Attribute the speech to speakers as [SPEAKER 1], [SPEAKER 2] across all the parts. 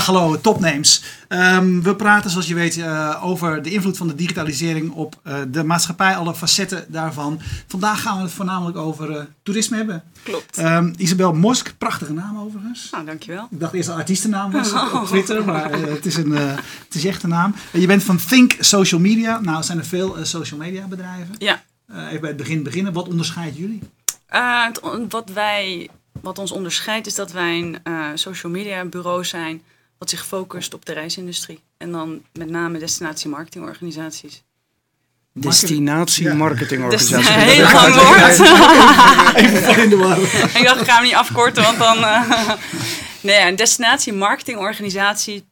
[SPEAKER 1] Dag hallo, topnames. Um, we praten zoals je weet uh, over de invloed van de digitalisering op uh, de maatschappij, alle facetten daarvan. Vandaag gaan we het voornamelijk over uh, toerisme hebben.
[SPEAKER 2] Klopt.
[SPEAKER 1] Um, Isabel Mosk, prachtige naam overigens.
[SPEAKER 2] Nou, dankjewel.
[SPEAKER 1] Ik dacht eerst dat artiestennaam was op Twitter, maar het, is een, het is echt een naam. je bent van Think Social Media. Nou, zijn er veel social media bedrijven.
[SPEAKER 2] Ja.
[SPEAKER 1] even bij het begin beginnen. Wat onderscheidt jullie?
[SPEAKER 2] wat wij wat ons onderscheidt is dat wij een uh, social media bureau zijn wat zich focust op de reisindustrie. En dan met name destinatie marketingorganisaties.
[SPEAKER 3] Destinatie marketingorganisaties.
[SPEAKER 2] Dat is een heel lang woord.
[SPEAKER 1] Even in de war.
[SPEAKER 2] Ik dacht, ik ga hem niet afkorten, want dan... Uh, nee, een destinatie marketingorganisatie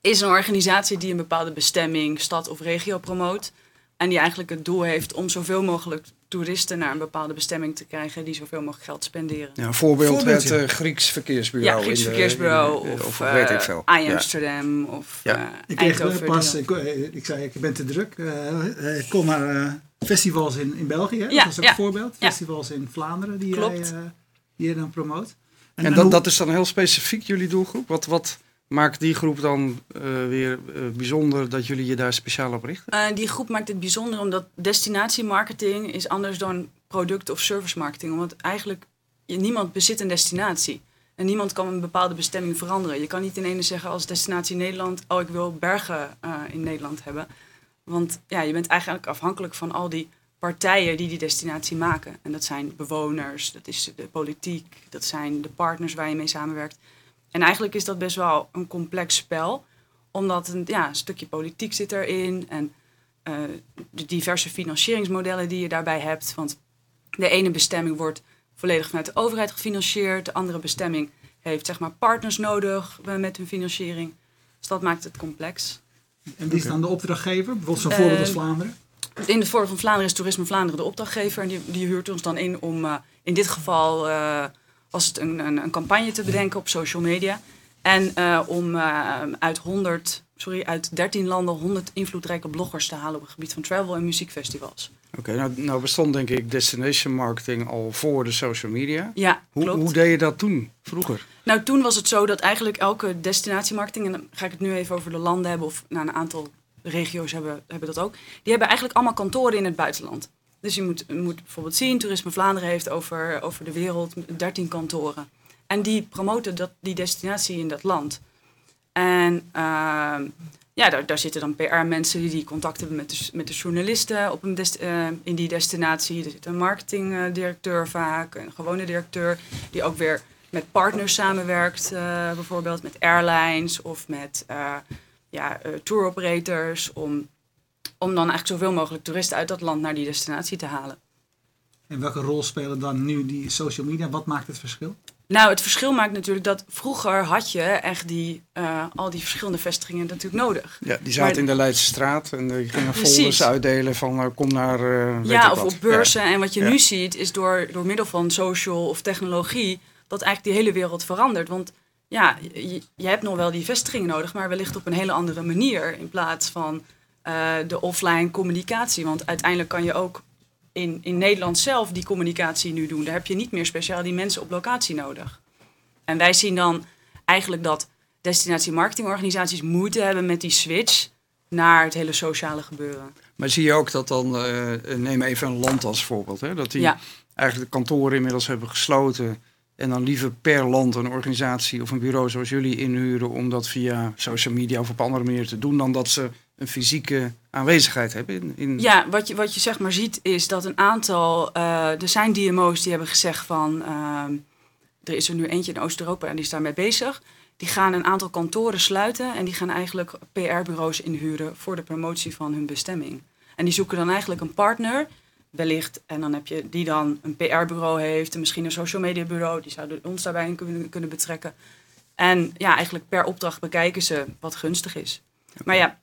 [SPEAKER 2] is een organisatie die een bepaalde bestemming, stad of regio promoot. En die eigenlijk het doel heeft om zoveel mogelijk toeristen naar een bepaalde bestemming te krijgen die zoveel mogelijk geld spenderen.
[SPEAKER 3] Ja, een voorbeeld het uh, Grieks verkeersbureau.
[SPEAKER 2] Ja, Grieks verkeersbureau in, of, of uh, weet ik veel. Amsterdam ja. of ja. Uh,
[SPEAKER 1] ik kreeg pas, ik, ik, zei ik ben te druk. ik kom naar festivals in, in België. Ja, dat is ook een voorbeeld. Festivals in Vlaanderen die, Klopt. jij, die je dan promoot.
[SPEAKER 3] En, en, dat, hoe... dat is dan heel specifiek jullie doelgroep? Wat, wat, maakt die groep dan uh, weer uh, bijzonder dat jullie je daar speciaal op richten?
[SPEAKER 2] Uh, die groep maakt het bijzonder omdat destinatiemarketing is anders dan product- of service marketing. Omdat eigenlijk niemand bezit een destinatie. En niemand kan een bepaalde bestemming veranderen. Je kan niet in ene zeggen als destinatie Nederland... oh, ik wil bergen in Nederland hebben. Want ja, je bent eigenlijk afhankelijk van al die partijen die die destinatie maken. En dat zijn bewoners, dat is de politiek, dat zijn de partners waar je mee samenwerkt... En eigenlijk is dat best wel een complex spel, omdat een, ja, een stukje politiek zit erin en uh, de diverse financieringsmodellen die je daarbij hebt. Want de ene bestemming wordt volledig vanuit de overheid gefinancierd, de andere bestemming heeft zeg maar partners nodig eh, met hun financiering. Dus dat maakt het complex.
[SPEAKER 1] En wie is dan de opdrachtgever? Bijvoorbeeld zo'n voorbeeld als eh, Vlaanderen?
[SPEAKER 2] In het voorbeeld van Vlaanderen is Toerisme Vlaanderen de opdrachtgever. En die, die huurt ons dan in om uh, in dit geval was het een, een, een campagne te bedenken op social media. En uh, om uh, uit 100, sorry, uit 13 landen 100 invloedrijke bloggers te halen op het gebied van travel en muziekfestivals.
[SPEAKER 3] Oké, nou, nou, bestond denk ik destination marketing al voor de social media.
[SPEAKER 2] Ja,
[SPEAKER 3] hoe,
[SPEAKER 2] klopt.
[SPEAKER 3] Hoe deed je dat toen, vroeger?
[SPEAKER 2] Nou, toen was het zo dat eigenlijk elke destinatiemarketing, en dan ga ik het nu even over de landen hebben, of nou, een aantal regio's hebben, hebben dat ook, die hebben eigenlijk allemaal kantoren in het buitenland. Dus je moet, moet bijvoorbeeld zien, Toerisme Vlaanderen heeft over, over de wereld 13 kantoren. En die promoten dat, die destinatie in dat land. En uh, ja, daar, daar zitten dan PR-mensen die contact hebben met de, met de journalisten op een uh, in die destinatie. Er zit een marketingdirecteur vaak, een gewone directeur, die ook weer met partners samenwerkt. Uh, bijvoorbeeld met airlines of met uh, ja, tour operators om om dan eigenlijk zoveel mogelijk toeristen uit dat land naar die destinatie te halen.
[SPEAKER 1] En welke rol spelen dan nu die social media? Wat maakt het verschil?
[SPEAKER 2] Nou, het verschil maakt natuurlijk dat vroeger had je echt die, uh, al die verschillende vestigingen natuurlijk nodig.
[SPEAKER 3] Ja, die zaten in de Leidse straat en die gingen folders uitdelen van uh, kom naar uh,
[SPEAKER 2] Ja, of op beurzen. En wat je nu ziet is door, door middel van social of technologie dat eigenlijk die hele wereld verandert. Want ja, je, je hebt nog wel die vestigingen nodig, maar wellicht op een hele andere manier. In plaats van uh, de offline communicatie. Want uiteindelijk kan je ook in, in Nederland zelf die communicatie nu doen. Daar heb je niet meer speciaal die mensen op locatie nodig. En wij zien dan eigenlijk dat destinatie marketingorganisaties moeite hebben met die switch naar het hele sociale gebeuren.
[SPEAKER 3] Maar zie je ook dat dan, uh, neem even een land als voorbeeld, hè, dat die eigenlijk de kantoren inmiddels hebben gesloten en dan liever per land een organisatie of een bureau zoals jullie inhuren om dat via social media of op andere manier te doen, dan dat ze een fysieke aanwezigheid hebben. In, in...
[SPEAKER 2] Ja, wat je, wat je zeg maar ziet is dat een aantal, uh, er zijn DMO's die hebben gezegd van, uh, er is er nu eentje in Oost-Europa en die is daarmee bezig. Die gaan een aantal kantoren sluiten en die gaan eigenlijk PR-bureaus inhuren voor de promotie van hun bestemming. En die zoeken dan eigenlijk een partner, wellicht, en dan heb je die dan een PR-bureau heeft en misschien een social media bureau, die zouden ons daarbij in kunnen, kunnen betrekken. En ja, eigenlijk per opdracht bekijken ze wat gunstig is. Maar ja,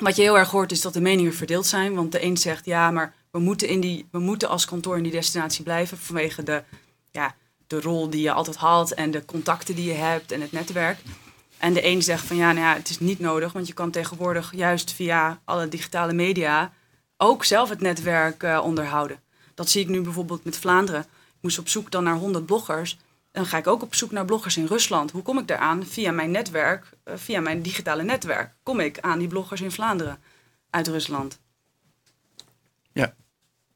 [SPEAKER 2] wat je heel erg hoort is dat de meningen verdeeld zijn. Want de een zegt ja, maar we moeten, in die, we moeten als kantoor in die destinatie blijven vanwege de, ja, de rol die je altijd haalt en de contacten die je hebt en het netwerk. En de een zegt van ja, nou ja, het is niet nodig, want je kan tegenwoordig juist via alle digitale media ook zelf het netwerk uh, onderhouden. Dat zie ik nu bijvoorbeeld met Vlaanderen. Ik moest op zoek dan naar 100 bloggers. Dan ga ik ook op zoek naar bloggers in Rusland. Hoe kom ik daaraan? Via mijn netwerk, eh, via mijn digitale netwerk, kom ik aan die bloggers in Vlaanderen uit Rusland.
[SPEAKER 3] Ja,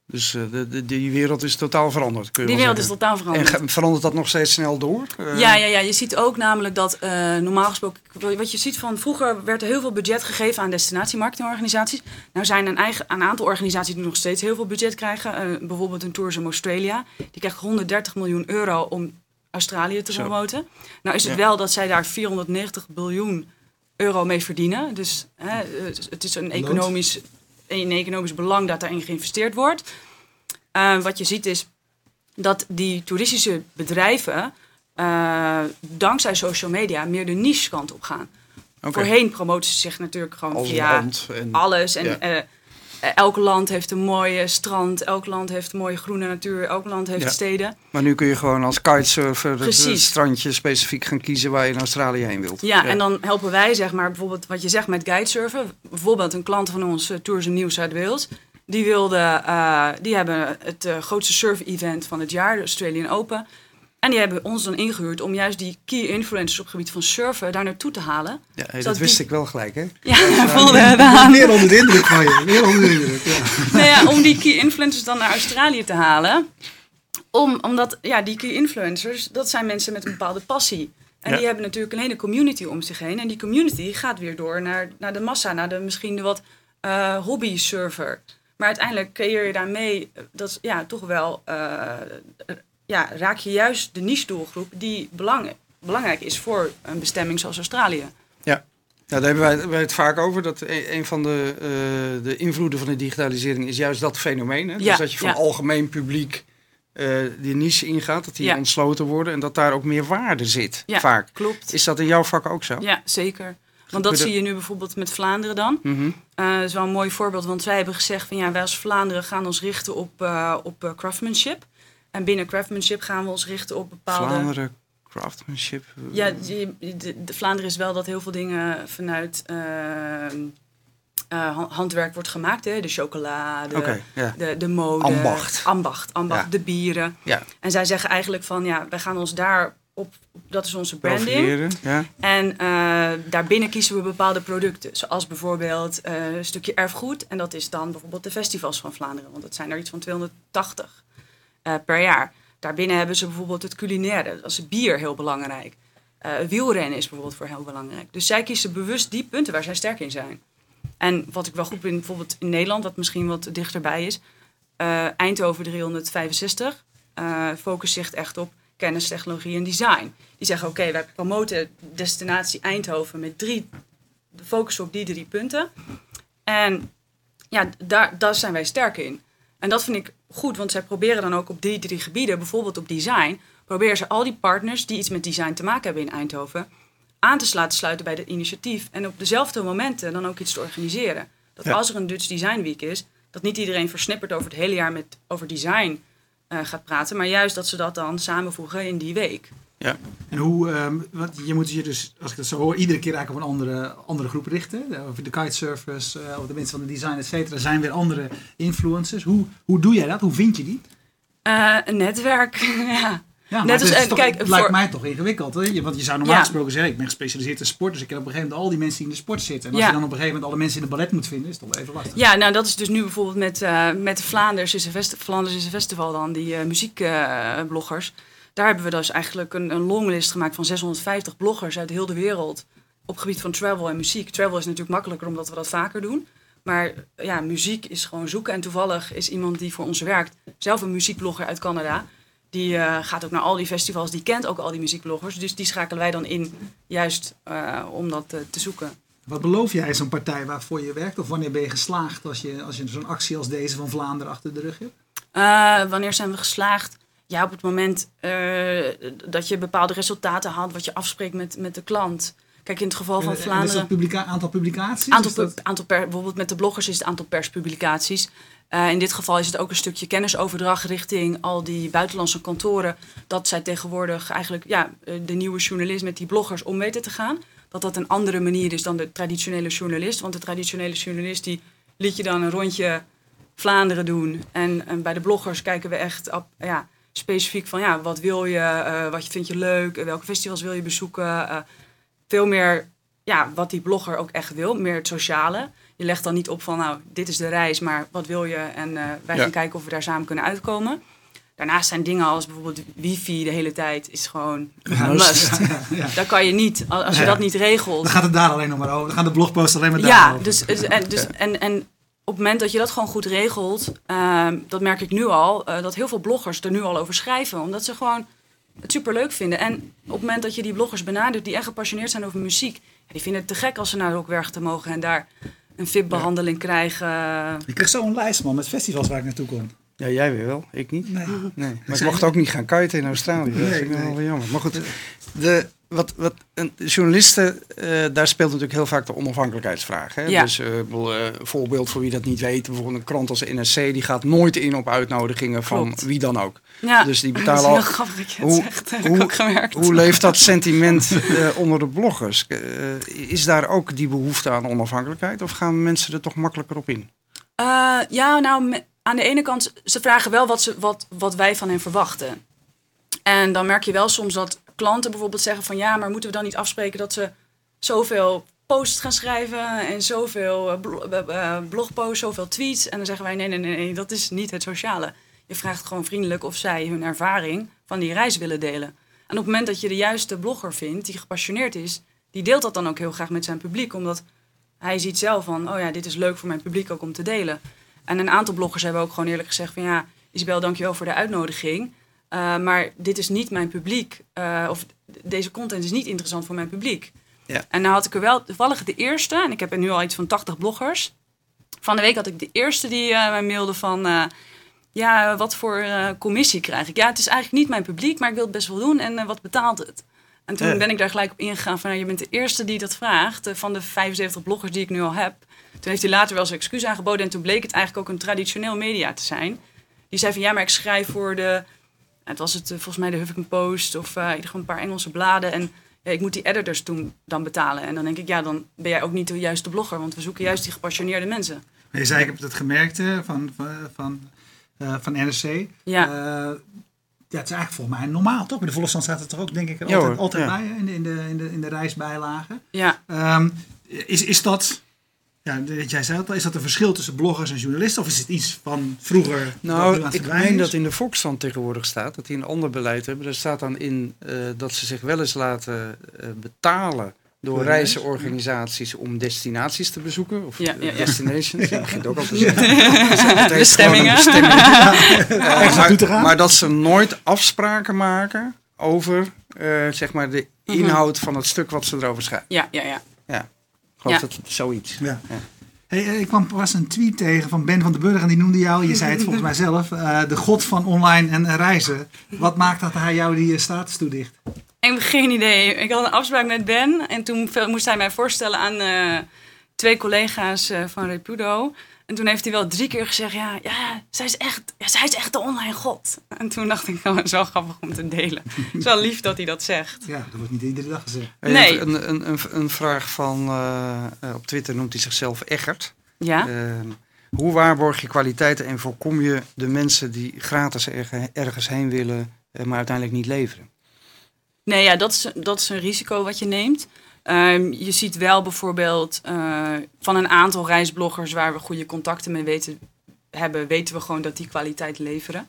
[SPEAKER 3] dus uh, de, de, die wereld is totaal veranderd. Kun je
[SPEAKER 2] die wereld is totaal veranderd.
[SPEAKER 3] En verandert dat nog steeds snel door?
[SPEAKER 2] Uh... Ja, ja, ja, je ziet ook namelijk dat uh, normaal gesproken, wat je ziet van vroeger werd er heel veel budget gegeven aan destinatiemarketingorganisaties. Nou zijn een, eigen, een aantal organisaties die nog steeds heel veel budget krijgen. bijvoorbeeld een Tourism Australia. Die krijgt 130 miljoen euro om Australië te promoten. Nou is het wel dat zij daar 490 biljoen euro mee verdienen. Dus hè, het is een economisch, een economisch belang dat daarin geïnvesteerd wordt. Uh, wat je ziet is dat die toeristische bedrijven uh, dankzij social media meer de niche kant op gaan. Okay. Voorheen promoten ze zich natuurlijk gewoon
[SPEAKER 3] Als
[SPEAKER 2] via
[SPEAKER 3] en,
[SPEAKER 2] alles. En ja. uh, elk land heeft een mooie strand, elk land heeft een mooie groene natuur, elk land heeft
[SPEAKER 3] Ja.
[SPEAKER 2] steden.
[SPEAKER 3] Maar nu kun je gewoon als kitesurfer het
[SPEAKER 2] Precies.
[SPEAKER 3] strandje specifiek gaan kiezen waar je in Australië heen wilt.
[SPEAKER 2] Ja, en dan helpen wij, zeg maar, bijvoorbeeld wat je zegt met guidesurfen. Bijvoorbeeld een klant van ons, uh, Tourism Nieuws uit Wales. Die, wilde, uh, die hebben het uh, grootste surf-event van het jaar, de Australian Open. En die hebben ons dan ingehuurd om juist die key influencers op het gebied van surfen daar naartoe te halen.
[SPEAKER 3] Ja, hey, dat wist
[SPEAKER 2] die-
[SPEAKER 3] ik wel gelijk, hè?
[SPEAKER 2] Ja, voelde we aan.
[SPEAKER 1] Meer onder de indruk van je. Meer onder de indruk, ja.
[SPEAKER 2] nou ja, om die key influencers dan naar Australië te halen. Om, omdat, ja, die key influencers, dat zijn mensen met een bepaalde passie. En
[SPEAKER 3] Ja.
[SPEAKER 2] die hebben natuurlijk een hele community om zich heen. En die community gaat weer door naar, naar de massa, naar de misschien de wat eh hobby surfer. Maar uiteindelijk creëer je daarmee, eh, dat is ja, toch wel, eh, ja, raak je juist de niche doelgroep die belang, belangrijk is voor een bestemming zoals Australië.
[SPEAKER 3] Ja, daar hebben wij, wij het vaak over. Dat een, een van de, eh, de invloeden van de digitalisering is juist dat fenomeen. Hè? Dus
[SPEAKER 2] Ja,
[SPEAKER 3] dat je van
[SPEAKER 2] ja.
[SPEAKER 3] algemeen publiek eh, die niche ingaat, dat die
[SPEAKER 2] Ja.
[SPEAKER 3] ontsloten worden en dat daar ook meer waarde zit. Vaak.
[SPEAKER 2] Klopt.
[SPEAKER 3] Is dat in jouw vak ook zo?
[SPEAKER 2] Ja, zeker. Want dat zie je nu bijvoorbeeld met Vlaanderen dan.
[SPEAKER 3] Mhm.
[SPEAKER 2] Eh, dat is wel een mooi voorbeeld, want wij hebben gezegd van ja, wij als Vlaanderen gaan ons richten op, op craftsmanship. En binnen craftsmanship gaan we ons richten op bepaalde.
[SPEAKER 3] Vlaanderen craftsmanship.
[SPEAKER 2] Ja, de, de Vlaanderen is wel dat heel veel dingen vanuit eh, eh, ha- handwerk wordt gemaakt. Hè? De chocola, de, de, de mode.
[SPEAKER 3] Ambacht.
[SPEAKER 2] Ambacht, ambacht
[SPEAKER 3] Ja.
[SPEAKER 2] de bieren.
[SPEAKER 3] Ja,
[SPEAKER 2] En zij zeggen eigenlijk van ja, wij gaan ons daar op, dat is onze branding.
[SPEAKER 3] Ja.
[SPEAKER 2] En eh, daarbinnen kiezen we bepaalde producten. Zoals bijvoorbeeld eh, een stukje erfgoed. En dat is dan bijvoorbeeld de festivals van Vlaanderen. Want dat zijn er iets van 280 eh, per jaar. Daarbinnen hebben ze bijvoorbeeld het culinaire. Dat is bier heel belangrijk. Eh, wielrennen is bijvoorbeeld voor heel belangrijk. Dus zij kiezen bewust die punten waar zij sterk in zijn. En wat ik wel goed vind, bijvoorbeeld in Nederland, wat misschien wat dichterbij is. eh, Eindhoven 365 eh focust zich echt op kennis, technologie en design. Die zeggen, oké, wij promoten destinatie Eindhoven met drie, de focus op die drie punten. En ja, daar, daar zijn wij sterk in. En dat vind ik goed, want zij proberen dan ook op die drie gebieden, bijvoorbeeld op design, proberen ze al die partners die iets met design te maken hebben in Eindhoven, aan te laten sluiten bij het initiatief. En op dezelfde momenten dan ook iets te organiseren. Dat
[SPEAKER 3] Ja.
[SPEAKER 2] als er een Dutch Design Week is, dat niet iedereen versnipperd over het hele jaar met, over design eh, gaat praten, maar juist dat ze dat dan samenvoegen in die week.
[SPEAKER 1] En hoe, ehm, want je moet je dus, als ik dat zo hoor, iedere keer eigenlijk op een andere, andere groep richten. De- Of de kitesurfers, eh of de mensen van de design, et cetera, zijn weer andere influencers. Hoe, hoe doe jij dat? Hoe vind je die?
[SPEAKER 2] Eh, een netwerk, ja.
[SPEAKER 1] Ja,
[SPEAKER 2] Net als-
[SPEAKER 1] het, is
[SPEAKER 2] en
[SPEAKER 1] toch,
[SPEAKER 2] kijk,
[SPEAKER 1] het lijkt
[SPEAKER 2] voor-
[SPEAKER 1] mij toch ingewikkeld. Hè? Want je zou normaal
[SPEAKER 2] Ja.
[SPEAKER 1] gesproken zeggen, ik ben gespecialiseerd in sport, dus ik heb op een gegeven moment al die mensen die in de sport zitten. En als
[SPEAKER 2] Ja.
[SPEAKER 1] je dan op een gegeven moment alle mensen in de ballet moet vinden, is het toch wel even lastig.
[SPEAKER 2] Ja, nou dat is dus nu bijvoorbeeld met, eh met de Vlaanders is een, festi- Flanders is een festival dan, die eh, muziekbloggers. Daar hebben we dus eigenlijk een, een longlist gemaakt van 650 bloggers uit heel de wereld op gebied van travel en muziek. Travel is natuurlijk makkelijker omdat we dat vaker doen. Maar ja, muziek is gewoon zoeken. En toevallig is iemand die voor ons werkt, zelf een muziekblogger uit Canada. Die eh, gaat ook naar al die festivals, die kent ook al die muziekbloggers. Dus die schakelen wij dan in, juist eh, om dat eh, te zoeken.
[SPEAKER 1] Wat beloof jij zo'n partij waarvoor je werkt? Of wanneer ben je geslaagd als je, als je zo'n actie als deze van Vlaanderen achter de rug hebt?
[SPEAKER 2] Wanneer zijn we geslaagd? Ja, op het moment eh, dat je bepaalde resultaten haalt, wat je afspreekt met, met de klant. Kijk, in het geval van
[SPEAKER 1] En- en is
[SPEAKER 2] Vlaanderen.
[SPEAKER 1] dat publica aantal publicaties?
[SPEAKER 2] Aantal,
[SPEAKER 1] dat-
[SPEAKER 2] aantal per, bijvoorbeeld met de bloggers is het aantal perspublicaties. Eh, in dit geval is het ook een stukje kennisoverdracht richting al die buitenlandse kantoren. Dat zij tegenwoordig eigenlijk ja, eh, de nieuwe journalist met die bloggers om weten te gaan. Dat dat een andere manier is dan de traditionele journalist. Want de traditionele journalist die liet je dan een rondje Vlaanderen doen. En, en bij de bloggers kijken we echt op, ja, specifiek van ja, wat wil je, uh, wat vind je leuk, welke festivals wil je bezoeken. veel meer ja, wat die blogger ook echt wil, meer het sociale. Je legt dan niet op van nou, dit is de reis, maar wat wil je? En wij gaan kijken of we daar samen kunnen uitkomen. Daarnaast zijn dingen als bijvoorbeeld wifi de hele tijd is gewoon een must. Ja, Daar kan je niet, als je dat niet regelt.
[SPEAKER 1] Dan gaat het daar alleen nog maar over. Dan gaan de blogposts alleen maar daar
[SPEAKER 2] ja, Dus, en, dus, en, en op het moment dat je dat gewoon goed regelt, ehm, dat merk ik nu al, uh, dat heel veel bloggers er nu al over schrijven. Omdat ze gewoon het super leuk vinden. En op het moment dat je die bloggers benadert die echt gepassioneerd zijn over muziek, die vinden het te gek als ze naar Rockwerg te mogen en daar een VIP-behandeling krijgen.
[SPEAKER 1] Ik krijg zo'n lijst man met festivals waar ik naartoe kom.
[SPEAKER 3] Ja, jij weer wel. Ik niet. Nee. nee. Maar ik mocht ook niet gaan kiten in Australië. Nee, dat is wel jammer. Maar goed, de, wat, wat, een, journalisten, uh, daar speelt natuurlijk heel vaak de onafhankelijkheidsvraag. Hè? Ja. Dus uh, een voorbeeld voor wie dat niet weet. Bijvoorbeeld een krant als NRC, die gaat nooit in op uitnodigingen van wie dan ook.
[SPEAKER 2] Ja,
[SPEAKER 3] dus die betalen al.
[SPEAKER 2] hoe, hoe,
[SPEAKER 3] hoe leeft dat sentiment uh, onder de bloggers? is daar ook die behoefte aan onafhankelijkheid? Of gaan mensen er toch makkelijker op in?
[SPEAKER 2] ja, nou aan de ene kant, ze vragen wel wat, ze, wat, wat wij van hen verwachten. En dan merk je wel soms dat klanten bijvoorbeeld zeggen van ja, maar moeten we dan niet afspreken dat ze zoveel posts gaan schrijven en zoveel eh, eh, blogposts, zoveel tweets. En dan zeggen wij nee, nee, nee, nee, dat is niet het sociale. Je vraagt gewoon vriendelijk of zij hun ervaring van die reis willen delen. En op het moment dat je de juiste blogger vindt die gepassioneerd is, die deelt dat dan ook heel graag met zijn publiek. Omdat hij ziet zelf van, oh ja, dit is leuk voor mijn publiek ook om te delen. En een aantal bloggers hebben ook gewoon eerlijk gezegd van ja, Isabel, dankjewel voor de uitnodiging. Uh, maar dit is niet mijn publiek. Uh, of deze content is niet interessant voor mijn publiek. Ja. En nou had ik er wel toevallig de eerste, en ik heb er nu al iets van 80 bloggers. Van de week had ik de eerste die uh, mij mailde van ja, wat voor commissie krijg ik? Ja, het is eigenlijk niet mijn publiek, maar ik wil het best wel doen. En wat betaalt het? En toen ben ik daar gelijk op ingegaan van, nou, je bent de eerste die dat vraagt. van de 75 bloggers die ik nu al heb. Toen heeft hij later wel zijn excuus aangeboden. En toen bleek het eigenlijk ook een traditioneel media te zijn. Die zei van ja, maar ik schrijf voor de. Het was het eh, volgens mij de Huffington Post of uh, gewoon een paar Engelse bladen. En ja, ik moet die editors toen dan betalen. En dan denk ik, ja, dan ben jij ook niet de juiste blogger. Want we zoeken juist die gepassioneerde mensen.
[SPEAKER 1] Je zei, ik heb het gemerkt van, van, van, uh, van NRC. Ja. ja, het is eigenlijk volgens mij normaal, toch? Bij de Volksstand staat het er ook, denk ik, altijd, altijd bij in de, in, de, in, de, in de reisbijlagen.
[SPEAKER 2] Ja.
[SPEAKER 1] Um, is, is dat ja, jij zei het al, is dat een verschil tussen bloggers en journalisten? Of is het iets van vroeger?
[SPEAKER 3] Nou, ik meen dat in de Volksstand tegenwoordig staat, dat die een ander beleid hebben. Er staat dan in uh, dat ze zich wel eens laten uh, betalen door reisorganisaties om destinaties te bezoeken. Of ja, ja, ja. destinations. Ja, begint ook al te zeggen.
[SPEAKER 2] Bestemmingen.
[SPEAKER 3] maar, maar, dat ze nooit afspraken maken over uh, zeg maar de mhm. inhoud van het stuk wat ze erover schrijven.
[SPEAKER 2] Ja, ja, ja.
[SPEAKER 3] ja geloof ja. dat zoiets.
[SPEAKER 1] Ja. Hey, eh, ik kwam pas een tweet tegen van Ben van den Burg en die noemde jou, je zei het volgens mij zelf, uh, de god van online en reizen. Wat maakt dat hij jou die eh, status toedicht?
[SPEAKER 2] Ik heb geen idee. Ik had een afspraak met Ben en toen moest hij mij voorstellen aan uh, twee collega's van Repudo. En toen heeft hij wel drie keer gezegd, ja, ja, zij, is echt, ja zij is echt de online god. En toen dacht ik, nou, het is wel grappig om te delen. Het is wel lief dat hij dat zegt.
[SPEAKER 1] Ja, dat wordt niet iedere dag gezegd.
[SPEAKER 2] Nee.
[SPEAKER 3] Een, een, een, een vraag van, uh, op Twitter noemt hij zichzelf Eggert.
[SPEAKER 2] Ja.
[SPEAKER 3] Uh, hoe waarborg je kwaliteiten en voorkom je de mensen die gratis ergens heen willen, maar uiteindelijk niet leveren?
[SPEAKER 2] Nee, ja, dat is, dat is een risico wat je neemt. Um, je ziet wel bijvoorbeeld uh, van een aantal reisbloggers waar we goede contacten mee weten, hebben, weten we gewoon dat die kwaliteit leveren.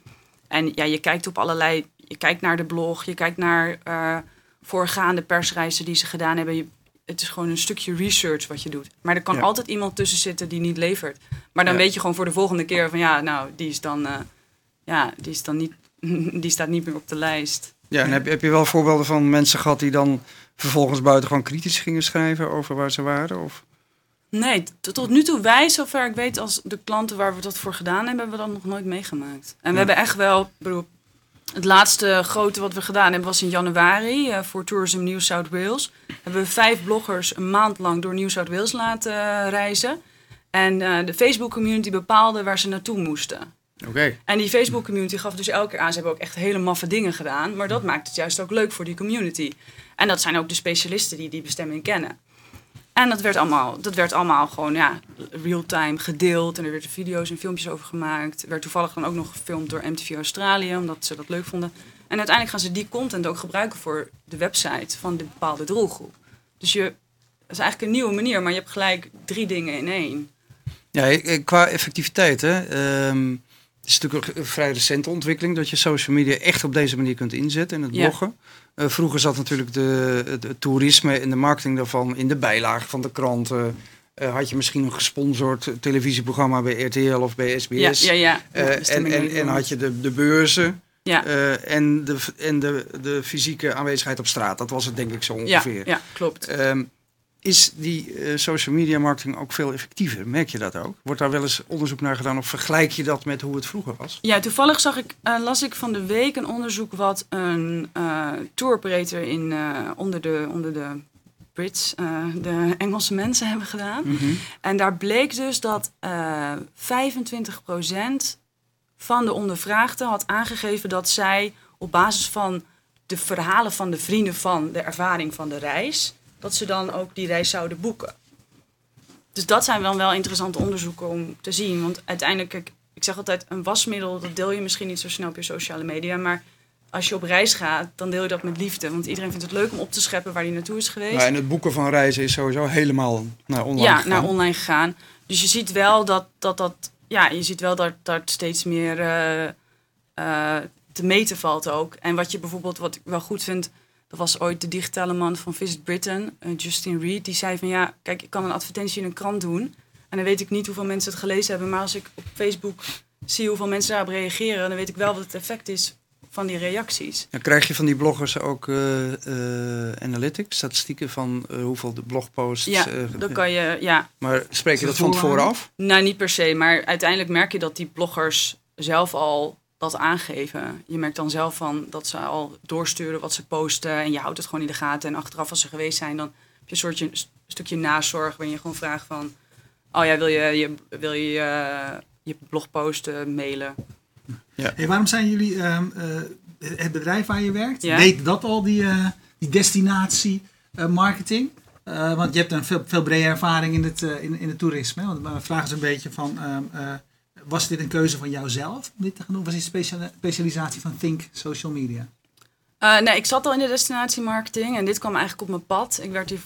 [SPEAKER 2] En ja, je kijkt op allerlei, je kijkt naar de blog, je kijkt naar uh, voorgaande persreizen die ze gedaan hebben. Je, het is gewoon een stukje research wat je doet. Maar er kan altijd iemand tussen zitten die niet levert. Maar dan weet je gewoon voor de volgende keer van ja, nou, die is dan, uh, ja, die is dan niet, die staat niet meer op de lijst.
[SPEAKER 3] Ja, en heb, heb je wel voorbeelden van mensen gehad die dan vervolgens buitengewoon kritisch gingen schrijven over waar ze waren? Of?
[SPEAKER 2] Nee, tot nu toe wij, zover ik weet, als de klanten waar we dat voor gedaan hebben, hebben we dat nog nooit meegemaakt. En we hebben echt wel, bedoel, het laatste grote wat we gedaan hebben was in januari uh, voor Tourism New South Wales. Hebben we vijf bloggers een maand lang door New South Wales laten reizen. En uh, de Facebook community bepaalde waar ze naartoe moesten.
[SPEAKER 3] Oké.
[SPEAKER 2] En die Facebook community gaf dus elke keer aan. Ze hebben ook echt hele maffe dingen gedaan. Maar dat maakt het juist ook leuk voor die community. En dat zijn ook de specialisten die die bestemming kennen. En dat werd allemaal, dat werd allemaal gewoon ja, real-time gedeeld. En er werden video's en filmpjes over gemaakt. Er werd toevallig dan ook nog gefilmd door MTV Australië, omdat ze dat leuk vonden. En uiteindelijk gaan ze die content ook gebruiken voor de website van de bepaalde doelgroep. Dus je, dat is eigenlijk een nieuwe manier, maar je hebt gelijk drie dingen in één.
[SPEAKER 3] Ja, qua effectiviteit, hè. Ehm, het is natuurlijk een vrij recente ontwikkeling dat je social media echt op deze manier kunt inzetten in het bloggen. Uh, vroeger zat natuurlijk de, het, toerisme en de marketing daarvan in de bijlage van de kranten. Uh, had je misschien een gesponsord televisieprogramma bij RTL of bij SBS.
[SPEAKER 2] Ja, ja, ja.
[SPEAKER 3] Uh, en, en, en had je de, de beurzen. Ja. en de, en de, de fysieke aanwezigheid op straat. Dat was het denk ik zo ongeveer.
[SPEAKER 2] Ja, ja klopt.
[SPEAKER 3] Um, is die uh, social media marketing ook veel effectiever? Merk je dat ook? Wordt daar wel eens onderzoek naar gedaan of vergelijk je dat met hoe het vroeger was?
[SPEAKER 2] Ja, toevallig zag ik, uh, las ik van de week een onderzoek wat een uh, tour operator in, onder, de, onder de Brits, de Engelse mensen hebben gedaan. Mm -hmm. En daar bleek dus dat 25% van de ondervraagden had aangegeven dat zij op basis van de verhalen van de vrienden van de ervaring van de reis dat ze dan ook die reis zouden boeken. Dus dat zijn dan wel interessante onderzoeken om te zien. Want uiteindelijk, ik, ik zeg altijd, een wasmiddel, dat deel je misschien niet zo snel op je sociale media. Maar als je op reis gaat, dan deel je dat met liefde. Want iedereen vindt het leuk om op te scheppen waar hij naartoe is geweest.
[SPEAKER 3] Ja, en het boeken van reizen is sowieso helemaal naar online
[SPEAKER 2] ja,
[SPEAKER 3] gegaan.
[SPEAKER 2] naar online gegaan. Dus je ziet wel dat dat, dat, ja, je ziet wel dat dat steeds meer uh, uh, te meten valt ook. En wat je bijvoorbeeld, wat ik wel goed vind dat was ooit de digitale man van Visit Britain, uh, Justin Reed. Die zei van ja, kijk, ik kan een advertentie in een krant doen. En dan weet ik niet hoeveel mensen het gelezen hebben. Maar als ik op Facebook zie hoeveel mensen daarop reageren, dan weet ik wel wat het effect is van die reacties.
[SPEAKER 3] Dan krijg je van die bloggers ook uh, uh, analytics, statistieken van hoeveel de blogposts.
[SPEAKER 2] Ja, dan kan je, ja.
[SPEAKER 3] Maar spreek je dat van tevoren af?
[SPEAKER 2] Nou, niet per se. Maar uiteindelijk merk je dat die bloggers zelf al dat aangeven. Je merkt dan zelf van dat ze al doorsturen wat ze posten en je houdt het gewoon in de gaten. En achteraf als ze geweest zijn, dan heb je een soortje, een stukje nazorg waarin je gewoon vraagt van, oh ja, wil je je, wil je, je, je blogposten mailen?
[SPEAKER 1] Ja. Hey, waarom zijn jullie uh, uh, het bedrijf waar je werkt? Ja. Weet dat al, die, uh, die destinatie marketing? want je hebt een veel, veel brede ervaring in het, in, in het toerisme. Want mijn vraag is een beetje van ehm, was dit een keuze van jouzelf om dit te gaan doen? Was dit een specialisatie van Think Social Media?
[SPEAKER 2] Uh, nee, ik zat al in de destinatiemarketing en dit kwam eigenlijk op mijn pad. Ik werd hier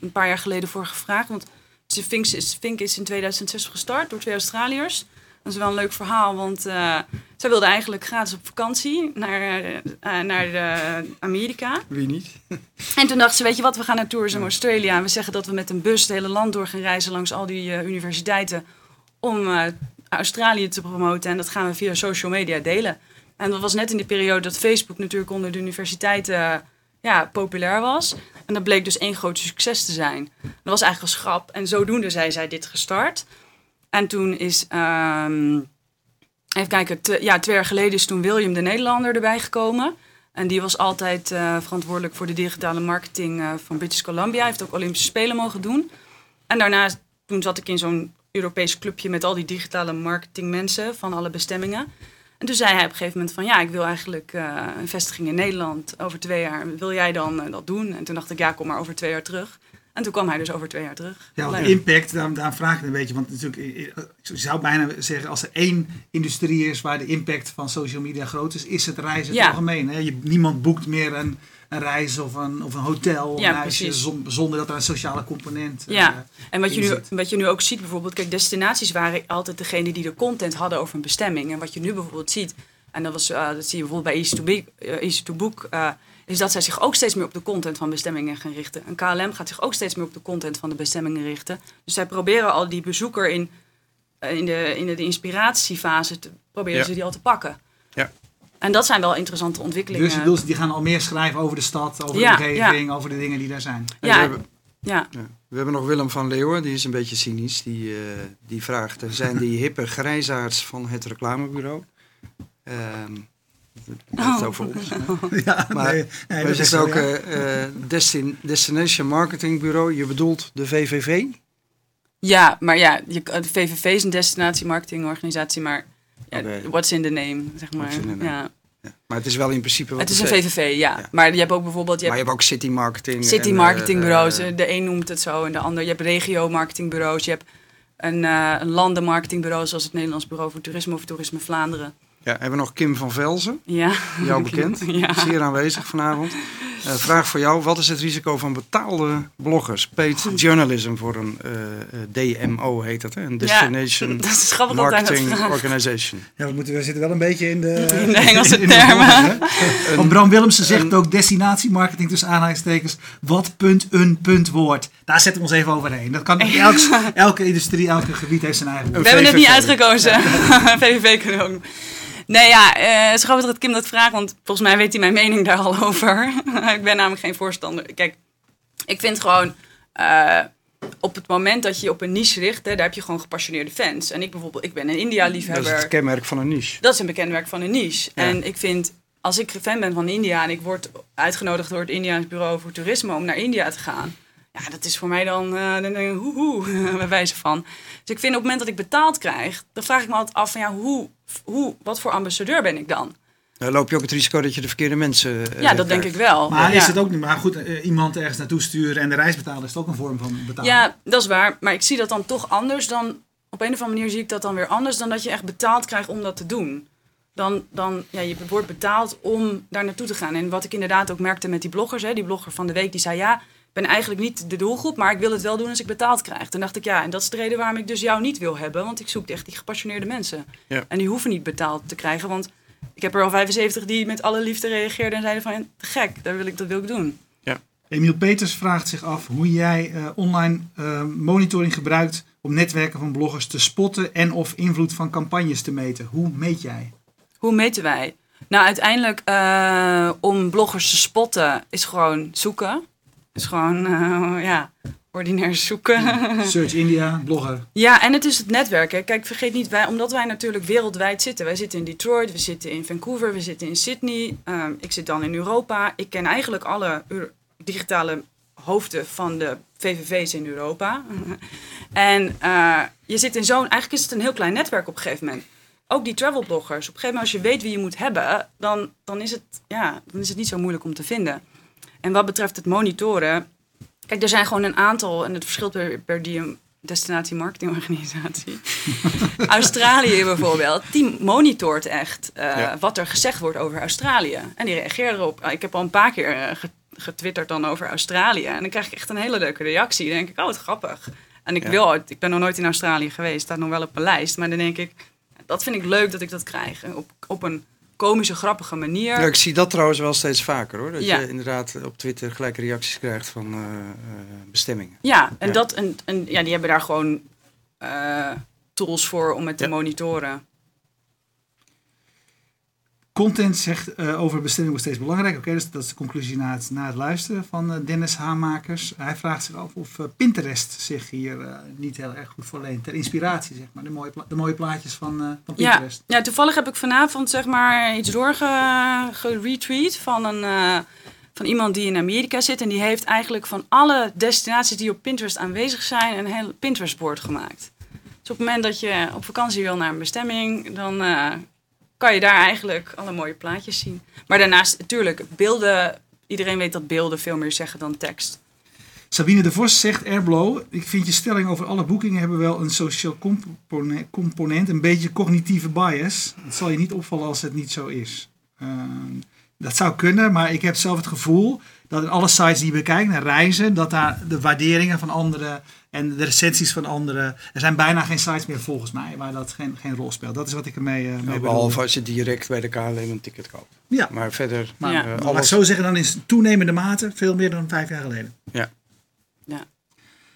[SPEAKER 2] een paar jaar geleden voor gevraagd. Want Think is, Think is in 2006 gestart door twee Australiërs. Dat is wel een leuk verhaal, want uh, zij wilden eigenlijk gratis op vakantie naar, uh, naar Amerika.
[SPEAKER 3] Wie niet?
[SPEAKER 2] en toen dachten ze, weet je wat, we gaan naar Tourism Australia. En we zeggen dat we met een bus het hele land door gaan reizen langs al die universiteiten. Om Australië te promoten. En dat gaan we via social media delen. En dat was net in de periode dat Facebook natuurlijk onder de universiteiten ja, populair was. En dat bleek dus één groot succes te zijn. Dat was eigenlijk als grap. En zodoende zijn zij dit gestart. En toen is, um, even kijken, ja, twee jaar geleden is toen William de Nederlander erbij gekomen. En die was altijd uh, verantwoordelijk voor de digitale marketing uh, van British Columbia. Hij heeft ook Olympische Spelen mogen doen. En daarna, toen zat ik in zo'n Europees clubje met al die digitale marketingmensen van alle bestemmingen. En toen zei hij op een gegeven moment van ja, ik wil eigenlijk uh, een vestiging in Nederland over twee jaar. Wil jij dan uh, dat doen? En toen dacht ik ja, kom maar over twee jaar terug. En toen kwam hij dus over twee jaar terug.
[SPEAKER 1] Ja, de impact, daar, daar vraag ik een beetje. Want natuurlijk, ik zou bijna zeggen, als er één industrie is waar de impact van social media groot is, is het reizen in het algemeen. Hè? Je, niemand boekt meer een een reis of een, of een hotel. Ja, een huisje, zonder dat er een sociale component
[SPEAKER 2] Ja, uh, en wat je, nu, wat je nu ook ziet bijvoorbeeld, kijk, destinaties waren altijd degene die de content hadden over een bestemming. En wat je nu bijvoorbeeld ziet, en dat, was, uh, dat zie je bijvoorbeeld bij Easy to, Be, uh, Easy to Book, is dat zij zich ook steeds meer op de content van bestemmingen gaan richten. En KLM gaat zich ook steeds meer op de content van de bestemmingen richten. Dus zij proberen al die bezoeker in, in, de, in de, de inspiratiefase, te, proberen ze die al te pakken.
[SPEAKER 3] Ja.
[SPEAKER 2] En dat zijn wel interessante ontwikkelingen.
[SPEAKER 1] Dus die gaan al meer schrijven over de stad, over de omgeving, over de dingen die daar zijn.
[SPEAKER 2] Ja, we hebben,
[SPEAKER 3] ja. We hebben nog Willem van Leeuwen, die is een beetje cynisch. Die, uh, die vraagt, zijn die hippe grijzaards van het reclamebureau? Um, oh. over ons. ja, maar nee, nee, we zegt ook uh, Destin Destination Marketing Bureau. Je bedoelt de VVV?
[SPEAKER 2] Ja, maar ja, je, de VVV is een destinatiemarketingorganisatie, maar ja, what's in the name, zeg maar. Ja.
[SPEAKER 3] Maar het is wel in principe wat
[SPEAKER 2] Het is een VVV, ja.
[SPEAKER 3] Ja.
[SPEAKER 2] Maar je hebt ook bijvoorbeeld... Je
[SPEAKER 3] Maar je
[SPEAKER 2] hebt
[SPEAKER 3] hebt ook city marketing.
[SPEAKER 2] city
[SPEAKER 3] en,
[SPEAKER 2] marketingbureaus.
[SPEAKER 3] eh, eh,
[SPEAKER 2] de een noemt het zo en de ander. Je hebt regio marketingbureaus. Je hebt een, eh een landenmarketingbureau zoals het Nederlands Bureau voor Toerisme of Toerisme Vlaanderen.
[SPEAKER 3] Ja, hebben we nog Kim van Velzen,
[SPEAKER 2] Ja.
[SPEAKER 3] jou bekend.
[SPEAKER 2] Ja.
[SPEAKER 3] Zeer aanwezig vanavond. Eh, vraag voor jou. Wat is het risico van betaalde bloggers? Paid journalism voor een eh, eh, DMO heet dat, hè? Een Destination
[SPEAKER 2] dat is grappig dat
[SPEAKER 3] Marketing
[SPEAKER 2] vraag.
[SPEAKER 3] Organization.
[SPEAKER 1] Ja, we, moeten, we zitten wel een beetje in de,
[SPEAKER 2] In de Engelse
[SPEAKER 1] in de
[SPEAKER 2] termen.
[SPEAKER 1] Want Bram Willemsen zegt ook destinatiemarketing tussen aanhalingstekens. Wat punt een punt woord. Daar zetten we ons even overheen. Dat kan elk, elke industrie, elke gebied heeft zijn eigen woord.
[SPEAKER 2] We hebben het niet uitgekozen. VVV kunnen ook. Nee, ja, het is grappig dat Kim dat vraagt, want volgens mij weet hij mijn mening daar al over. ik ben namelijk geen voorstander. Kijk, ik vind gewoon, eh, op het moment dat je je op een niche richt, hè, daar heb je gewoon gepassioneerde fans. En ik bijvoorbeeld, ik ben een
[SPEAKER 3] Dat is
[SPEAKER 2] India-liefhebber.
[SPEAKER 3] het kenmerk van een niche.
[SPEAKER 2] Dat is een bekend van een niche.
[SPEAKER 3] Ja.
[SPEAKER 2] En ik vind, als ik fan ben van India en ik word uitgenodigd door het Indiaans Bureau voor Toerisme om naar India te gaan. Ja, dat is voor mij dan, eh dan denk ik, hoe, hoe, bij wijze van. Dus ik vind op het moment dat ik betaald krijg, dan vraag ik me altijd af van ja, hoe, hoe, wat voor ambassadeur ben ik dan?
[SPEAKER 3] Dan loop je ook het risico dat je de verkeerde mensen. eh,
[SPEAKER 2] Ja, dat denk ik wel.
[SPEAKER 1] Maar
[SPEAKER 2] ja.
[SPEAKER 1] is het ook niet. Maar goed, eh, iemand ergens naartoe sturen en de reis betalen is ook een vorm van betalen.
[SPEAKER 2] Ja, dat is waar. Maar ik zie dat dan toch anders dan. Op een of andere manier zie ik dat dan weer anders dan dat je echt betaald krijgt om dat te doen. Dan, dan ja, je wordt betaald om daar naartoe te gaan. En wat ik inderdaad ook merkte met die bloggers, hè, die blogger van de week, die zei ja, ben eigenlijk niet de doelgroep, maar ik wil het wel doen als ik betaald krijg. Toen dacht ik ja, en dat is de reden waarom ik dus jou niet wil hebben, want ik zoek echt die gepassioneerde mensen.
[SPEAKER 3] Ja.
[SPEAKER 2] En die hoeven niet betaald te krijgen, want ik heb er al 75 die met alle liefde reageerden en zeiden van ja, te gek, dat wil ik, dat wil ik doen.
[SPEAKER 1] Emiel Peters vraagt zich af hoe jij eh, online eh, monitoring gebruikt om netwerken van bloggers te spotten en of invloed van campagnes te meten. Hoe meet jij?
[SPEAKER 2] Hoe meten wij? Nou, uiteindelijk eh, om bloggers te spotten is gewoon zoeken. Is gewoon, eh, ja, ordinair zoeken.
[SPEAKER 1] Search India, blogger.
[SPEAKER 2] ja, en het is het netwerken. Kijk, vergeet niet, wij, omdat wij natuurlijk wereldwijd zitten. Wij zitten in Detroit, we zitten in Vancouver, we zitten in Sydney. Ehm, ik zit dan in Europa. Ik ken eigenlijk alle digitale hoofden van de VVV's in Europa. en eh, je zit in zo'n, eigenlijk is het een heel klein netwerk op een gegeven moment. Ook die travelbloggers. Op een gegeven moment, als je weet wie je moet hebben, dan, dan, is, het, ja, dan is het niet zo moeilijk om te vinden. En wat betreft het monitoren, kijk, er zijn gewoon een aantal, en het verschilt per, per die destinatie marketingorganisatie. Australië bijvoorbeeld, die monitort echt eh,
[SPEAKER 3] Ja.
[SPEAKER 2] wat er gezegd wordt over Australië. En die reageren erop. Ik heb al een paar keer eh, ge- getwitterd dan over Australië. En dan krijg ik echt een hele leuke reactie. Dan denk ik, oh, wat grappig. En ik
[SPEAKER 3] Ja.
[SPEAKER 2] wil, ik ben nog nooit in Australië geweest, staat nog wel op mijn lijst. Maar dan denk ik, dat vind ik leuk dat ik dat krijg. Op, op een komische, grappige manier.
[SPEAKER 3] Ja, ik zie dat trouwens wel steeds vaker hoor. Dat
[SPEAKER 2] Ja.
[SPEAKER 3] je inderdaad op Twitter gelijk reacties krijgt van eh, eh, bestemmingen.
[SPEAKER 2] Ja, en,
[SPEAKER 3] Ja.
[SPEAKER 2] Dat, en, en ja, die hebben daar gewoon eh, tools voor om het te monitoren.
[SPEAKER 1] Content zegt eh, over bestemming wordt steeds belangrijk. Oké, dus dat is de conclusie na het, na het luisteren van eh, Dennis Hamakers. Hij vraagt zich af of eh, Pinterest zich hier niet heel erg goed voor leent. Ter inspiratie, zeg maar. De mooie, de mooie plaatjes van, van
[SPEAKER 2] Ja,
[SPEAKER 1] Pinterest.
[SPEAKER 2] ja, toevallig heb ik vanavond zeg maar iets doorgeretweet van, een, van iemand die in Amerika zit. En die heeft eigenlijk van alle destinaties die op Pinterest aanwezig zijn een heel Pinterest-board gemaakt. Dus op het moment dat je op vakantie wil naar een bestemming, dan kan je daar eigenlijk alle mooie plaatjes zien. Maar daarnaast, natuurlijk, beelden. Iedereen weet dat beelden veel meer zeggen dan tekst.
[SPEAKER 1] Sabine de Vos zegt Airblow. Ik vind je stelling over alle boekingen hebben wel een sociaal compone- component. Een beetje cognitieve bias. Het zal je niet opvallen als het niet zo is. Ehm, dat zou kunnen, maar ik heb zelf het gevoel dat in alle sites die je bekijkt naar reizen, dat daar de waarderingen van anderen en de recensies van anderen. Er zijn bijna geen sites meer volgens mij waar dat geen, geen rol speelt. Dat is wat ik ermee, uh, mee bedoel.
[SPEAKER 3] Behalve als je direct bij de KLM een ticket koopt.
[SPEAKER 1] Ja,
[SPEAKER 3] Maar verder,
[SPEAKER 1] maar
[SPEAKER 2] Ja.
[SPEAKER 3] eh,
[SPEAKER 1] laat ik
[SPEAKER 3] alles,
[SPEAKER 1] zo zeggen, dan is het toenemende mate veel meer dan vijf jaar geleden.
[SPEAKER 3] Ja.
[SPEAKER 2] Ja.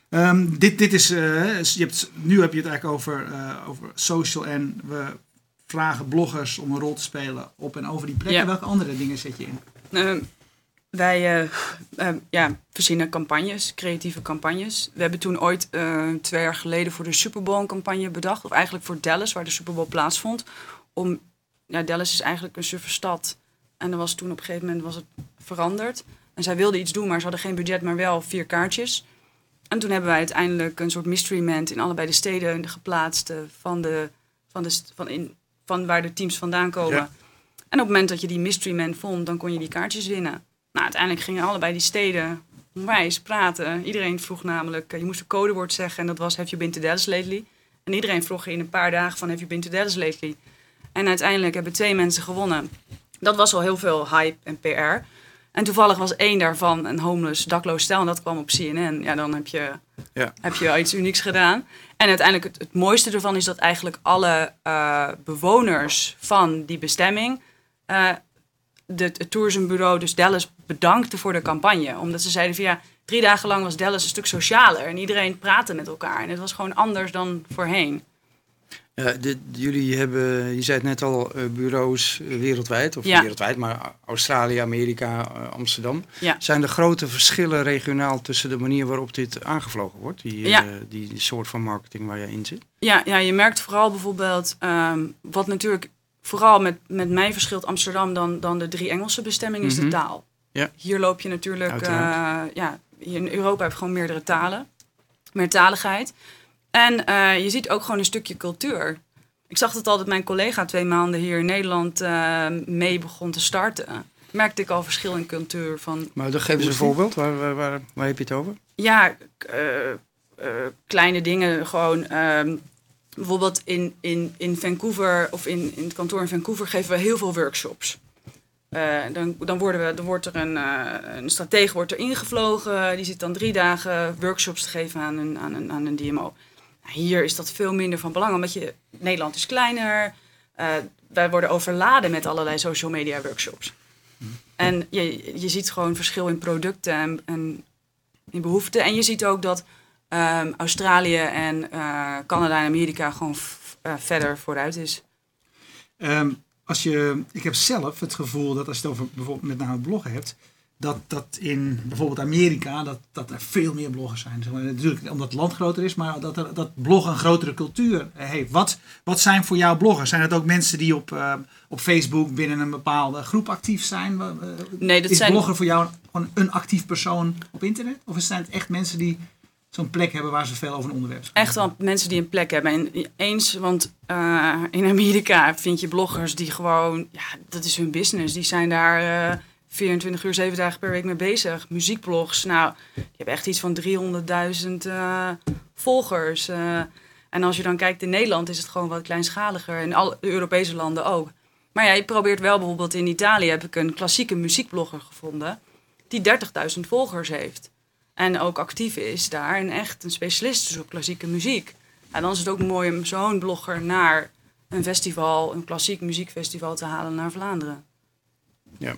[SPEAKER 1] Ehm, dit, dit is, eh, je hebt, nu heb je het eigenlijk over, eh, over social en we vragen bloggers om een rol te spelen op en over die plekken.
[SPEAKER 2] Ja.
[SPEAKER 1] Welke andere dingen zet je in?
[SPEAKER 2] Wij eh, ja, verzinnen campagnes, creatieve campagnes. We hebben toen ooit eh, twee jaar geleden voor de Super Bowl een campagne bedacht. Of eigenlijk voor Dallas, waar de Super Bowl plaatsvond. Om, ja, Dallas is eigenlijk een suffe stad. En er was toen op een gegeven moment was het veranderd. En zij wilden iets doen, maar ze hadden geen budget, maar wel vier kaartjes. En toen hebben wij uiteindelijk een soort mystery ment in allebei de steden geplaatst. eh, van, de, van, de, van, in, van waar de teams vandaan komen.
[SPEAKER 3] Ja.
[SPEAKER 2] En op het moment dat je die mystery man vond, dan kon je die kaartjes winnen. Nou, uiteindelijk gingen allebei die steden onwijs praten. Iedereen vroeg namelijk, je moest een codewoord zeggen en dat was Have you been to Dallas lately? En iedereen vroeg in een paar dagen van Have you been to Dallas lately? En uiteindelijk hebben twee mensen gewonnen. Dat was al heel veel hype en PR. En toevallig was één daarvan een homeless, dakloos stel. En dat kwam op CNN. Ja, dan heb je, ja. heb je iets unieks gedaan. En uiteindelijk het, het mooiste ervan is dat eigenlijk alle uh, bewoners van die bestemming... Uh, de, het tourismbureau, dus Dallas, bedankte voor de campagne. Omdat ze zeiden van ja, drie dagen lang was Dallas een stuk socialer. En iedereen praatte met elkaar. En het was gewoon anders dan voorheen.
[SPEAKER 3] Ja, jullie hebben, je zei het net al, uh, bureaus uh, wereldwijd, of ja. wereldwijd, maar Australië, Amerika, uh, Amsterdam.
[SPEAKER 2] Ja.
[SPEAKER 3] Zijn er grote verschillen regionaal tussen de manier waarop dit aangevlogen wordt, die, ja. die, die, soort van marketing waar je in zit?
[SPEAKER 2] Ja, ja je merkt vooral bijvoorbeeld, um, wat natuurlijk vooral met, met mij verschilt Amsterdam dan, dan de drie Engelse bestemmingen, is mm -hmm. de taal.
[SPEAKER 3] Ja.
[SPEAKER 2] Hier loop je natuurlijk, ja, hier in Europa heb je gewoon meerdere talen, meertaligheid. En uh, je ziet ook gewoon een stukje cultuur. Ik zag het al dat mijn collega twee maanden hier in Nederland uh, mee begon te starten. Merkte ik al verschil in cultuur. Van
[SPEAKER 3] maar dan geef eens een voorbeeld. Waar, waar, waar, waar, heb je het over?
[SPEAKER 2] Ja, kleine dingen. Gewoon ehm, bijvoorbeeld in, in, in Vancouver of in, in het kantoor in Vancouver geven we heel veel workshops. Uh, dan, dan, worden we, dan wordt er een, uh, een stratege wordt er ingevlogen. Die zit dan drie dagen workshops te geven aan een, aan een, aan een DMO. Hier is dat veel minder van belang, omdat je, Nederland is kleiner. Uh, wij worden overladen met allerlei social media workshops. En je, je ziet gewoon verschil in producten en, en in behoeften. En je ziet ook dat um, Australië en uh, Canada en Amerika gewoon uh, verder vooruit is.
[SPEAKER 1] Um, als je, ik heb zelf het gevoel dat als je het over bijvoorbeeld met name bloggen hebt, dat, dat in bijvoorbeeld Amerika dat, dat er veel meer bloggers zijn. Natuurlijk omdat het land groter is, maar dat, er, dat bloggen een grotere cultuur heeft. Wat, wat zijn voor jou bloggers? Zijn het ook mensen die op, uh, op Facebook binnen een bepaalde groep actief zijn?
[SPEAKER 2] Nee, dat
[SPEAKER 1] is
[SPEAKER 2] zijn...
[SPEAKER 1] blogger voor jou gewoon een actief persoon op internet? Of zijn het echt mensen die zo'n plek hebben waar ze veel over een onderwerp
[SPEAKER 2] spreken? Echt wel mensen die een plek hebben. En eens, want uh, in Amerika vind je bloggers die gewoon, ja, dat is hun business. Die zijn daar... Uh, 24 uur, 7 dagen per week mee bezig. Muziekblogs, nou, je hebt echt iets van 300.000 uh, volgers. En als je dan kijkt in Nederland is het gewoon wat kleinschaliger. En alle Europese landen ook. Maar ja, je probeert wel bijvoorbeeld in Italië heb ik een klassieke muziekblogger gevonden. Die 30.000 volgers heeft. En ook actief is daar en echt een specialist is op klassieke muziek. En dan is het ook mooi om zo'n blogger naar een festival, een klassiek muziekfestival te halen naar Vlaanderen.
[SPEAKER 3] Ja.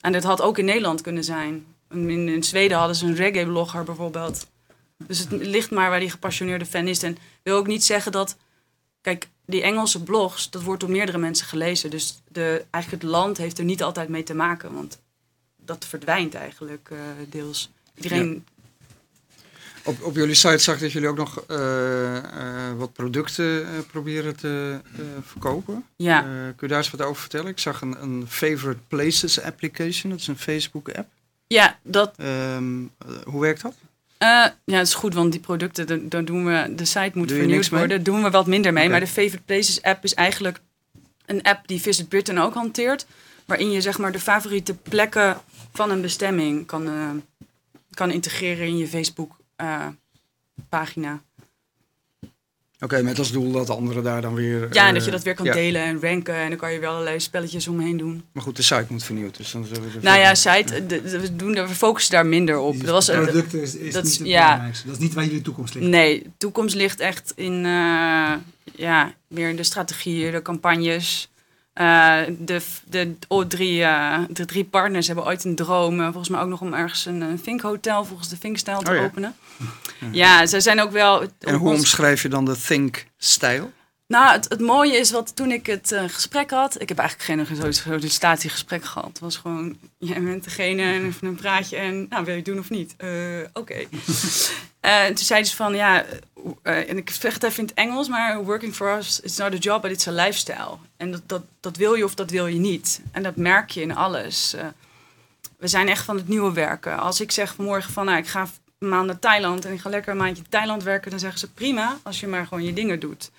[SPEAKER 2] En dit had ook in Nederland kunnen zijn. In, in Zweden hadden ze een reggae-blogger bijvoorbeeld. Dus het ligt maar waar die gepassioneerde fan is. En wil ook niet zeggen dat... Kijk, die Engelse blogs, dat wordt door meerdere mensen gelezen. Dus de, eigenlijk het land heeft er niet altijd mee te maken. Want dat verdwijnt eigenlijk uh, deels. Iedereen... Ja.
[SPEAKER 3] Op, op jullie site zag ik dat jullie ook nog uh, uh, wat producten proberen te verkopen.
[SPEAKER 2] Ja.
[SPEAKER 3] kun je daar eens wat over vertellen? Ik zag een, een Favorite Places application. Dat is een Facebook app.
[SPEAKER 2] Ja, dat...
[SPEAKER 3] Um, hoe werkt dat?
[SPEAKER 2] ja, het is goed, want die producten, daar doen we, de site moet vernieuwd worden. Daar doen we wat minder mee. Okay. Maar de Favorite Places app is eigenlijk een app die Visit Britain ook hanteert. Waarin je zeg maar de favoriete plekken van een bestemming kan, kan integreren in je Facebook uh, pagina.
[SPEAKER 3] Oké, okay, met als doel dat anderen daar dan weer...
[SPEAKER 2] Ja, en dat je dat weer kan ja. delen en ranken. En dan kan je wel allerlei spelletjes omheen doen.
[SPEAKER 3] Maar goed, de site moet vernieuwd. Dus dan zullen we
[SPEAKER 2] nou ja, site, de, de, we, doen, we focussen daar minder op.
[SPEAKER 1] Dus
[SPEAKER 2] dat was,
[SPEAKER 1] producten is, is dat niet het ja, belangrijkste. Dat is niet waar jullie toekomst ligt.
[SPEAKER 2] Nee, de toekomst ligt echt in, uh, ja, meer in de strategieën, de campagnes. Uh, de, de, oh, drie, uh, de drie partners hebben ooit een droom, uh, volgens mij ook nog om ergens een, een Fink Hotel volgens de Fink-stijl te
[SPEAKER 3] oh, ja.
[SPEAKER 2] openen. Ja, ze zijn ook wel.
[SPEAKER 3] En hoe omschrijf je dan de Think-stijl?
[SPEAKER 2] Nou, het, het, mooie is wat toen ik het uh, gesprek had. Ik heb eigenlijk geen sollicitatiegesprek gehad. Het was gewoon: jij bent degene en even een praatje. En nou, wil je het doen of niet? Uh, Oké. Okay. uh, toen zeiden ze van ja, en ik zeg het even in het Engels, maar working for us is not a job, but it's a lifestyle. En dat, dat, dat wil je of dat wil je niet. En dat merk je in alles. we zijn echt van het nieuwe werken. Als ik zeg vanmorgen van nou, ik ga een maand naar Thailand en ik ga lekker een maandje Thailand werken, dan zeggen ze prima als je maar gewoon je dingen doet.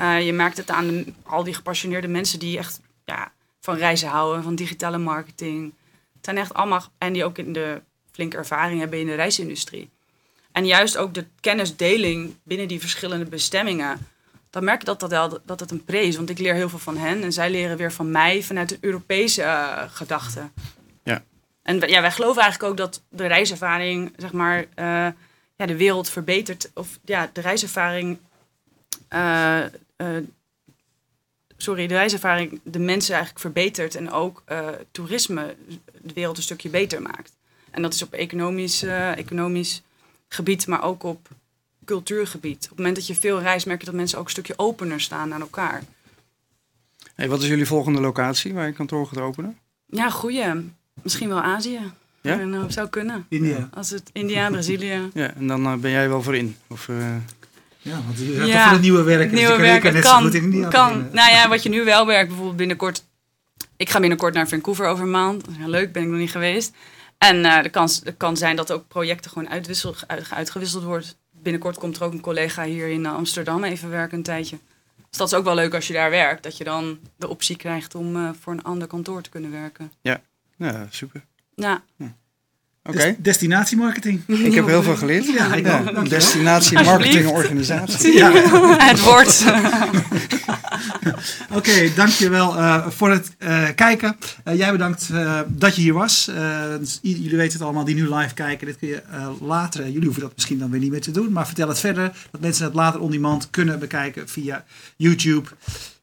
[SPEAKER 2] Uh, je merkt het aan de, al die gepassioneerde mensen die echt ja, van reizen houden, van digitale marketing. Het zijn echt allemaal, en die ook in de flinke ervaring hebben in de reisindustrie. En juist ook de kennisdeling binnen die verschillende bestemmingen. Dan merk ik dat, dat, wel, dat het een pre is. Want ik leer heel veel van hen. En zij leren weer van mij vanuit de Europese uh, gedachte.
[SPEAKER 3] Ja.
[SPEAKER 2] En ja, wij geloven eigenlijk ook dat de reiservaring, zeg maar, uh, ja, de wereld verbetert. Of ja, de reiservaring. Uh, sorry, de reiservaring de mensen eigenlijk verbetert. En ook toerisme de wereld een stukje beter maakt. En dat is op economisch, economisch gebied, maar ook op cultuurgebied. Op het moment dat je veel reist, merk je dat mensen ook een stukje opener staan naar elkaar.
[SPEAKER 3] Hey, wat is jullie volgende locatie waar je kantoor gaat openen?
[SPEAKER 2] Ja, goeie. Misschien wel Azië. Ja? Uh, zou kunnen.
[SPEAKER 1] India.
[SPEAKER 2] Als het India, Brazilië.
[SPEAKER 3] Ja, en dan uh, ben jij wel voor in? Of, uh...
[SPEAKER 1] Ja, want je hebt ja, voor het nieuwe werk.
[SPEAKER 2] Nieuwe
[SPEAKER 1] dus
[SPEAKER 2] werk
[SPEAKER 1] net
[SPEAKER 2] kan,
[SPEAKER 1] zo goed in India
[SPEAKER 2] kan. Nou ja, wat je nu wel werkt, bijvoorbeeld binnenkort. Ik ga binnenkort naar Vancouver over een maand. Leuk, ben ik nog niet geweest. En uh, de kans het kan zijn dat ook projecten gewoon uitwissel, uit, uitgewisseld wordt. Binnenkort komt er ook een collega hier in Amsterdam even werken een tijdje. Dus dat is ook wel leuk als je daar werkt. Dat je dan de optie krijgt om uh, voor een ander kantoor te kunnen werken.
[SPEAKER 3] Ja, ja super.
[SPEAKER 2] Ja.
[SPEAKER 3] Hm. Oké. Okay.
[SPEAKER 1] Destinatiemarketing.
[SPEAKER 3] Ik heb heel veel geleerd.
[SPEAKER 1] Ja, ik
[SPEAKER 3] ja.
[SPEAKER 1] ook.
[SPEAKER 3] Destinatiemarketing
[SPEAKER 2] Alsjeblieft.
[SPEAKER 3] organisatie.
[SPEAKER 1] Ja.
[SPEAKER 2] het woord.
[SPEAKER 1] Oké, dankjewel uh, voor het uh, kijken. Uh, jij bedankt dat je hier was. Dus jullie weten het allemaal die nu live kijken. Dit kun je later, jullie hoeven dat misschien dan weer niet meer te doen. Maar vertel het verder. Dat mensen het later on demand kunnen bekijken via YouTube.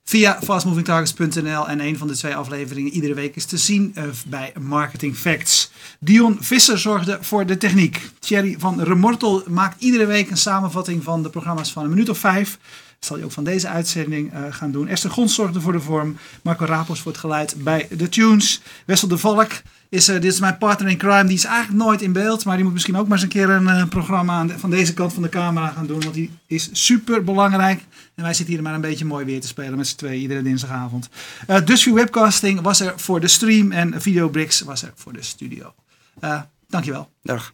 [SPEAKER 1] Via fastmovingtargets.nl en een van de twee afleveringen iedere week is te zien uh, bij Marketing Facts. Dion Visser zorgde voor de techniek. Thierry van Remortel maakt iedere week een samenvatting van de programma's van een minuut of vijf. Zal hij ook van deze uitzending uh, gaan doen. Esther Gons zorgde voor de vorm. Marco Rapos voor het geluid bij de tunes. Wessel de Valk is, uh, dit is mijn partner in crime. Die is eigenlijk nooit in beeld. Maar die moet misschien ook maar eens een keer een uh, programma aan van deze kant van de camera gaan doen. Want die is super belangrijk. En wij zitten hier maar een beetje mooi weer te spelen met z'n tweeën iedere dinsdagavond. Dusview Webcasting was er voor de stream. En Videobricks was er voor de studio. Dankjewel.
[SPEAKER 3] Dag.